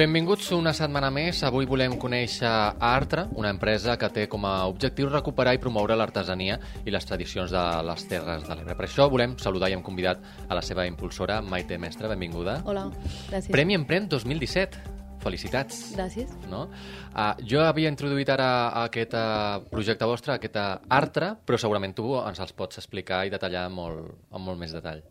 Benvinguts una setmana més. Avui volem conèixer Artra, una empresa que té com a objectiu recuperar i promoure l'artesania i les tradicions de les Terres de l'Ebre. Per això volem saludar i hem convidat a la seva impulsora, Maite Mestre. Benvinguda. Hola, gràcies. Premi Emprèn 2017. Felicitats. Gràcies. No? Uh, jo havia introduït ara aquest uh, projecte vostre, aquest uh, Artra, però segurament tu ens els pots explicar i detallar molt, amb molt més detall.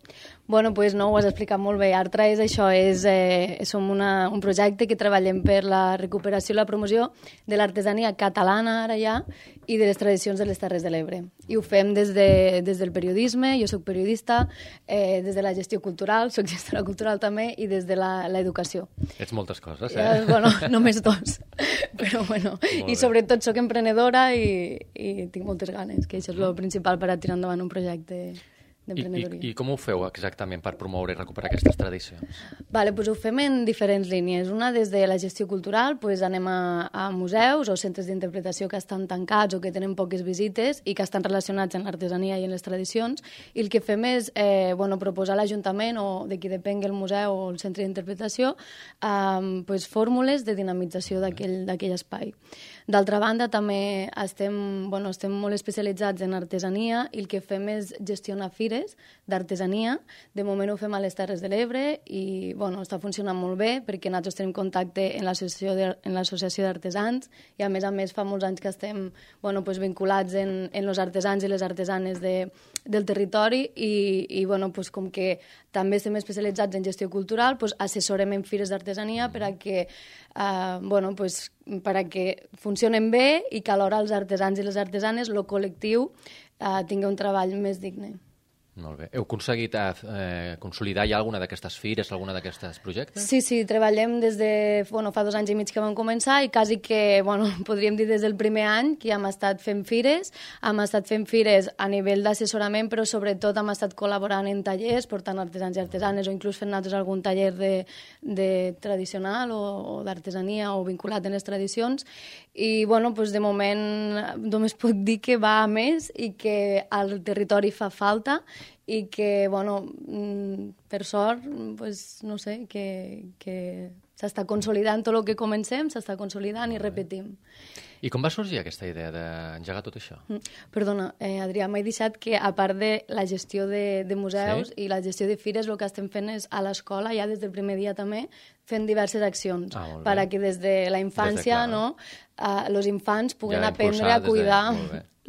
Bueno, pues no, ho has explicat molt bé. Artra és això, és, eh, som una, un projecte que treballem per la recuperació i la promoció de l'artesania catalana ara ja i de les tradicions de les Terres de l'Ebre. I ho fem des, de, des del periodisme, jo sóc periodista, eh, des de la gestió cultural, sóc gestora cultural també, i des de l'educació. Ets moltes coses, eh? Ja, bueno, només dos. Però bueno, i sobretot sóc emprenedora i, i tinc moltes ganes, que això és el principal per a tirar endavant un projecte I, i, I com ho feu exactament per promoure i recuperar aquestes tradicions? Vale, pues ho fem en diferents línies. Una, des de la gestió cultural, pues anem a, a museus o centres d'interpretació que estan tancats o que tenen poques visites i que estan relacionats amb l'artesania i en les tradicions. I el que fem és eh, bueno, proposar a l'Ajuntament o de qui depengui el museu o el centre d'interpretació eh, pues, fórmules de dinamització d'aquell espai. D'altra banda, també estem, bueno, estem molt especialitzats en artesania i el que fem és gestionar fires d'artesania. De moment ho fem a les Terres de l'Ebre i bueno, està funcionant molt bé perquè nosaltres tenim contacte en l'associació d'artesans i a més a més fa molts anys que estem bueno, pues, vinculats en, en els artesans i les artesanes de, del territori i, i bueno, pues, com que també estem especialitzats en gestió cultural, pues, assessorem en fires d'artesania per a que uh, bueno, pues, per a que funcionen bé i que alhora els artesans i les artesanes, el col·lectiu, uh, tingui un treball més digne. Molt bé. Heu aconseguit eh, consolidar ja alguna d'aquestes fires, alguna d'aquestes projectes? Sí, sí, treballem des de... Bueno, fa dos anys i mig que vam començar i quasi que, bueno, podríem dir des del primer any que hem estat fent fires, hem estat fent fires a nivell d'assessorament, però sobretot hem estat col·laborant en tallers, portant artesans i artesanes, o inclús fent nosaltres algun taller de, de tradicional o, o d'artesania o vinculat en les tradicions. I, bueno, doncs de moment només puc dir que va a més i que al territori fa falta i que, bueno, mm, per sort, pues, no sé, que, que s'està consolidant tot el que comencem, s'està consolidant i repetim. I com va sorgir aquesta idea d'engegar tot això? Mm. Perdona, eh, Adrià, m'he deixat que a part de la gestió de, de museus sí? i la gestió de fires, el que estem fent és a l'escola, ja des del primer dia també, fent diverses accions, ah, per a que des de la infància, de, no, els uh, infants puguen ja aprendre a cuidar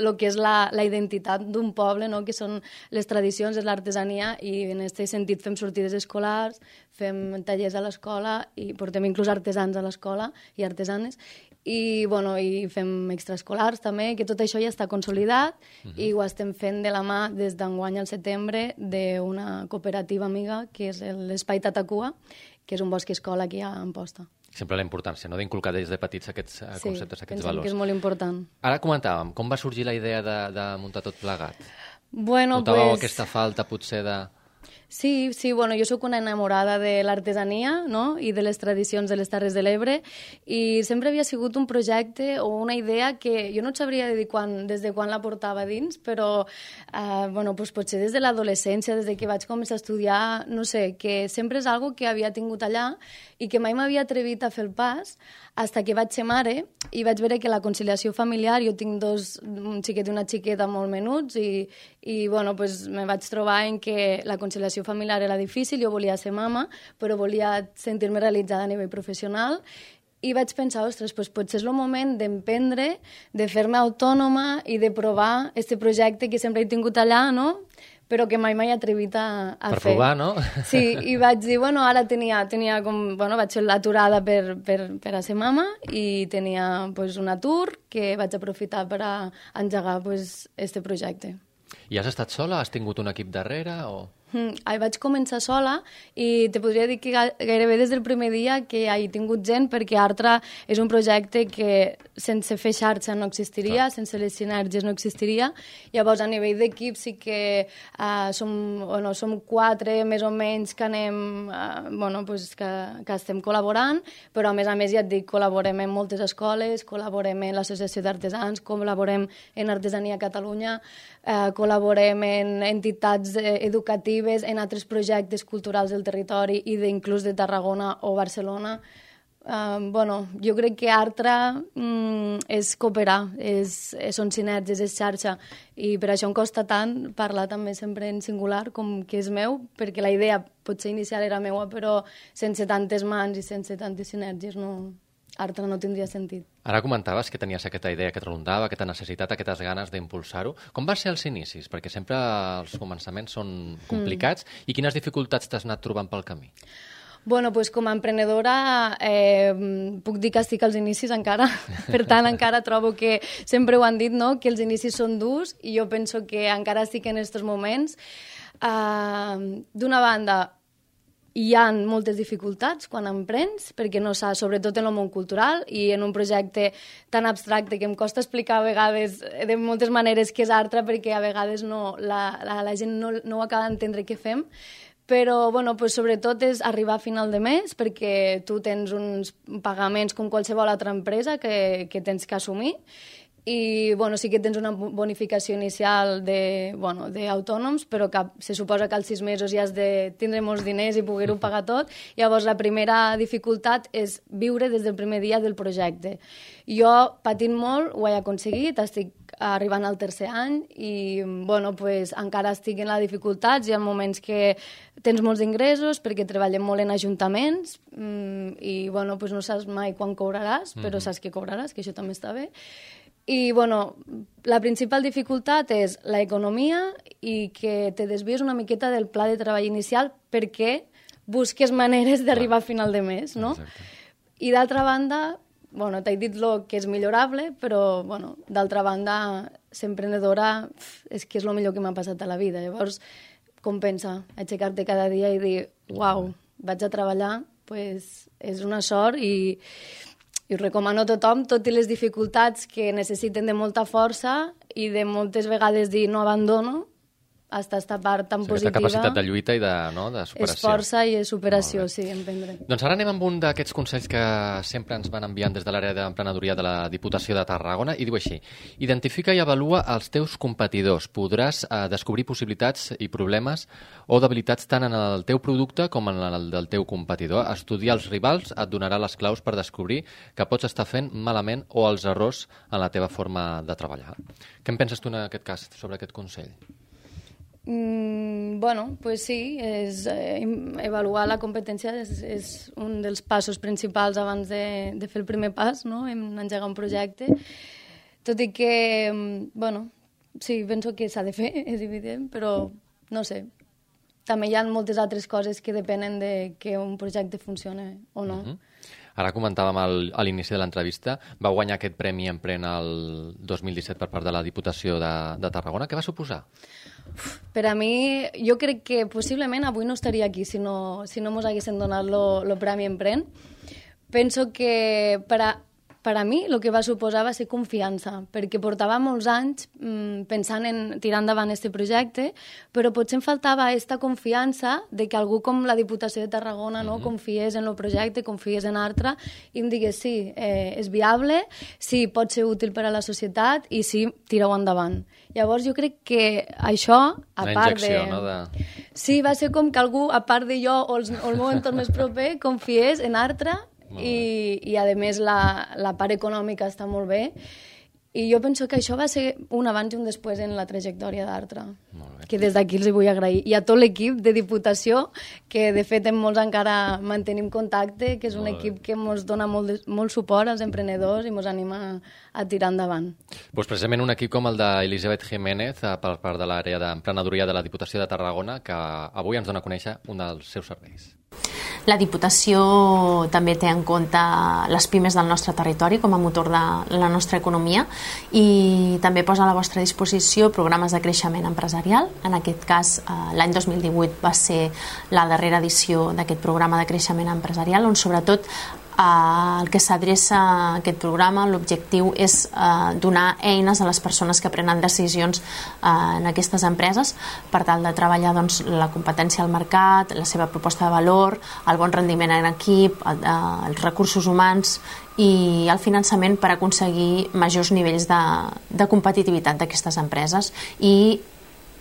el que és la, la identitat d'un poble, no? que són les tradicions, és l'artesania, i en aquest sentit fem sortides escolars, fem tallers a l'escola i portem inclús artesans a l'escola i artesanes, i, bueno, i fem extraescolars també, que tot això ja està consolidat uh -huh. i ho estem fent de la mà des d'enguany al setembre d'una cooperativa amiga que és l'Espai Tatacua, que és un bosc escola aquí a Amposta. Sempre la importància no? d'inculcar des de petits aquests eh, sí, conceptes, aquests valors. Sí, que és molt important. Ara comentàvem, com va sorgir la idea de, de muntar tot plegat? Bueno, Notàveu pues... aquesta falta potser de Sí, sí, bueno, jo sóc una enamorada de l'artesania no? i de les tradicions de les Terres de l'Ebre i sempre havia sigut un projecte o una idea que jo no sabria dir quan, des de quan la portava dins, però eh, bueno, pues potser des de l'adolescència, des de que vaig començar a estudiar, no sé, que sempre és algo que havia tingut allà i que mai m'havia atrevit a fer el pas hasta que vaig ser mare i vaig veure que la conciliació familiar, jo tinc dos, un xiquet i una xiqueta molt menuts i, i bueno, pues me vaig trobar en que la conciliació familiar era difícil, jo volia ser mama, però volia sentir-me realitzada a nivell professional i vaig pensar, ostres, pues potser és el moment d'emprendre, de fer-me autònoma i de provar este projecte que sempre he tingut allà, no? però que mai m'he atrevit a, a per fer. Per provar, no? Sí, i vaig dir, bueno, ara tenia, tenia com, bueno, vaig fer l'aturada per, per, per a ser mama i tenia pues, un atur que vaig aprofitar per a engegar pues, este projecte. I has estat sola? Has tingut un equip darrere o...? Mm, vaig començar sola i te podria dir que gairebé des del primer dia que he tingut gent perquè Artra és un projecte que sense fer xarxa no existiria, Clar. sense les sinergies no existiria. Llavors, a nivell d'equip sí que uh, som, bueno, som quatre més o menys que anem, uh, bueno, pues que, que estem col·laborant, però a més a més ja et dic, col·laborem en moltes escoles, col·laborem en l'Associació d'Artesans, col·laborem en Artesania Catalunya, uh, col·laborem en entitats educatives, en altres projectes culturals del territori i d'inclús de Tarragona o Barcelona, Uh, bueno, jo crec que Artra mm, és cooperar, és, són sinergies, és xarxa, i per això em costa tant parlar també sempre en singular com que és meu, perquè la idea potser inicial era meua, però sense tantes mans i sense tantes sinergies no, Artra no tindria sentit. Ara comentaves que tenies aquesta idea que et rondava, aquesta necessitat, aquestes ganes d'impulsar-ho. Com va ser els inicis? Perquè sempre els començaments són complicats. Mm. I quines dificultats t'has anat trobant pel camí? Bueno, pues com a emprenedora eh, puc dir que estic als inicis encara, per tant encara trobo que sempre ho han dit, no?, que els inicis són durs i jo penso que encara estic en aquests moments. Uh, D'una banda, hi ha moltes dificultats quan emprens, perquè no saps, sobretot en el món cultural i en un projecte tan abstracte que em costa explicar a vegades de moltes maneres què és Artra, perquè a vegades no, la, la, la gent no, no ho acaba d'entendre què fem, però bueno, pues, sobretot és arribar a final de mes perquè tu tens uns pagaments com qualsevol altra empresa que, que tens que assumir i bueno, sí que tens una bonificació inicial de, bueno, d'autònoms, però que se suposa que als sis mesos ja has de tindre molts diners i poder-ho pagar tot. Llavors, la primera dificultat és viure des del primer dia del projecte. Jo, patint molt, ho he aconseguit, estic arribant al tercer any i bueno, pues, encara estic en la dificultat, hi ha moments que tens molts ingressos perquè treballem molt en ajuntaments mm, i bueno, pues no saps mai quan cobraràs, però mm -hmm. saps que cobraràs, que això també està bé. I, bueno, la principal dificultat és l'economia i que te desvies una miqueta del pla de treball inicial perquè busques maneres d'arribar a final de mes, no? Exacte. I d'altra banda, bueno, t'he dit lo que és millorable, però, bueno, d'altra banda, ser emprenedora és que és el millor que m'ha passat a la vida. Llavors, compensa aixecar-te cada dia i dir, uau, vaig a treballar, pues, és una sort i, i us recomano a tothom, tot i les dificultats que necessiten de molta força i de moltes vegades dir no abandono, hasta esta part tan sí, positiva. Aquesta capacitat de lluita i de, no, de superació. És força i és superació, sí, emprendre. Doncs ara anem amb un d'aquests consells que sempre ens van enviant des de l'àrea d'emprenedoria de la Diputació de Tarragona i diu així, identifica i avalua els teus competidors. Podràs eh, descobrir possibilitats i problemes o debilitats tant en el teu producte com en el del teu competidor. Estudiar els rivals et donarà les claus per descobrir que pots estar fent malament o els errors en la teva forma de treballar. Què en penses tu en aquest cas sobre aquest consell? Mm, bueno, pues sí, és, eh, avaluar la competència és, és un dels passos principals abans de, de fer el primer pas, no? en engegar un projecte. Tot i que, mm, bueno, sí, penso que s'ha de fer, és evident, però no sé. També hi ha moltes altres coses que depenen de que un projecte funcione o no. Mhm. -huh. Ara comentàvem al, a l'inici de l'entrevista, va guanyar aquest Premi Empren el 2017 per part de la Diputació de, de Tarragona. Què va suposar? Per a mi, jo crec que possiblement avui no estaria aquí si no, si no mos haguessin donat el Premi Empren. Penso que per a, per a mi el que va suposar va ser confiança, perquè portava molts anys mmm, pensant en tirar endavant aquest projecte, però potser em faltava aquesta confiança de que algú com la Diputació de Tarragona no, mm -hmm. confiés en el projecte, confiés en altre, i em digués sí, eh, és viable, sí, pot ser útil per a la societat i sí, tira-ho endavant. Llavors jo crec que això, a Una part de... no? De... Sí, va ser com que algú, a part de jo o, els, o el meu entorn més proper, confiés en altre i, i a més la, la part econòmica està molt bé i jo penso que això va ser un abans i un després en la trajectòria d'Artra, que des d'aquí els vull agrair. I a tot l'equip de Diputació, que de fet en molts encara mantenim contacte, que és un equip que ens dona molt, de, molt suport als emprenedors i ens anima a, a tirar endavant. Pues precisament un equip com el d'Elisabet Jiménez, eh, per part de l'àrea d'emprenedoria de la Diputació de Tarragona, que avui ens dona a conèixer un dels seus serveis. La Diputació també té en compte les pimes del nostre territori com a motor de la nostra economia i també posa a la vostra disposició programes de creixement empresarial. En aquest cas, eh, l'any 2018 va ser la darrera edició d'aquest programa de creixement empresarial on sobretot el que s'adreça aquest programa, l'objectiu és eh, donar eines a les persones que prenen decisions eh, en aquestes empreses per tal de treballar doncs, la competència al mercat, la seva proposta de valor, el bon rendiment en equip, el, eh, els recursos humans i el finançament per aconseguir majors nivells de, de competitivitat d'aquestes empreses i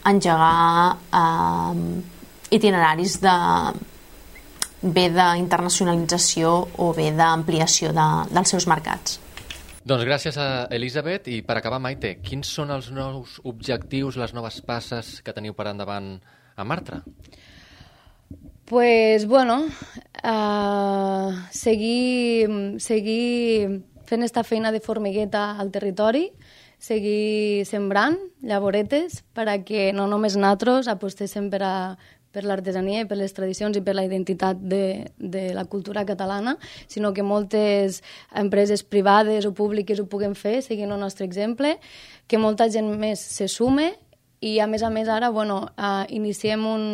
engegar eh, itineraris de bé d'internacionalització o bé d'ampliació de, dels seus mercats. Doncs gràcies a Elisabet i per acabar, Maite, quins són els nous objectius, les noves passes que teniu per endavant a Martra? Pues, bueno, uh, seguir, seguir fent esta feina de formigueta al territori, seguir sembrant llavoretes per a que no només nosaltres apostéssim per a, per l'artesania i per les tradicions i per la identitat de, de la cultura catalana, sinó que moltes empreses privades o públiques ho puguen fer, seguint el nostre exemple, que molta gent més se sume i, a més a més, ara, bueno, uh, iniciem un,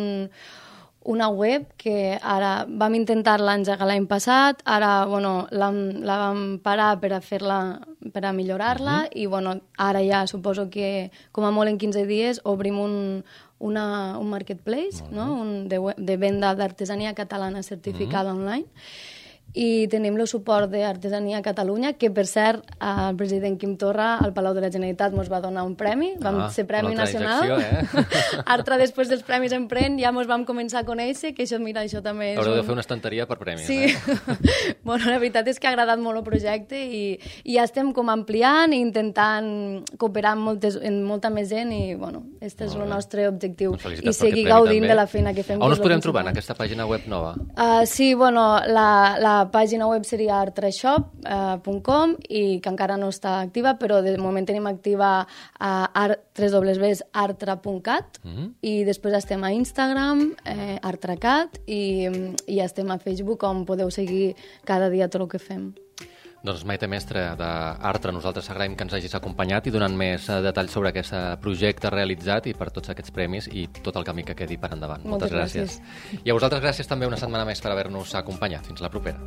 una web que ara vam intentar-la engegar l'any passat, ara bueno, la, la vam parar per a fer-la per a millorar-la uh -huh. i bueno, ara ja suposo que com a molt en 15 dies obrim un, una, un marketplace, no? un de, de venda d'artesania catalana certificada uh -huh. online i tenim el suport d'Artesania Catalunya, que per cert el president Quim Torra al Palau de la Generalitat ens va donar un premi, vam ah, ser Premi Nacional. Eh? Artra, després dels Premis en Pren, ja ens vam començar a conèixer, que això, mira, això també és... Haureu un... de fer una estanteria per premis, sí. eh? bueno, la veritat és que ha agradat molt el projecte i, i ja estem com ampliant i intentant cooperar amb, moltes, amb molta més gent i, bueno, este és el nostre objectiu. Doncs I seguir gaudint també. de la feina que fem. On us podem trobar, en aquesta pàgina web nova? Uh, sí, bueno, la, la pàgina web seria artreshop.com eh, i que encara no està activa, però de moment tenim activa a art, www.artra.cat mm -hmm. i després estem a Instagram, eh, artracat, i, i estem a Facebook on podeu seguir cada dia tot el que fem. Doncs Maite Mestre d'Artra, nosaltres agraïm que ens hagis acompanyat i donant més eh, detalls sobre aquest projecte realitzat i per tots aquests premis i tot el camí que quedi per endavant. Moltes, Moltes gràcies. gràcies. I a vosaltres gràcies també una setmana més per haver-nos acompanyat. Fins la propera.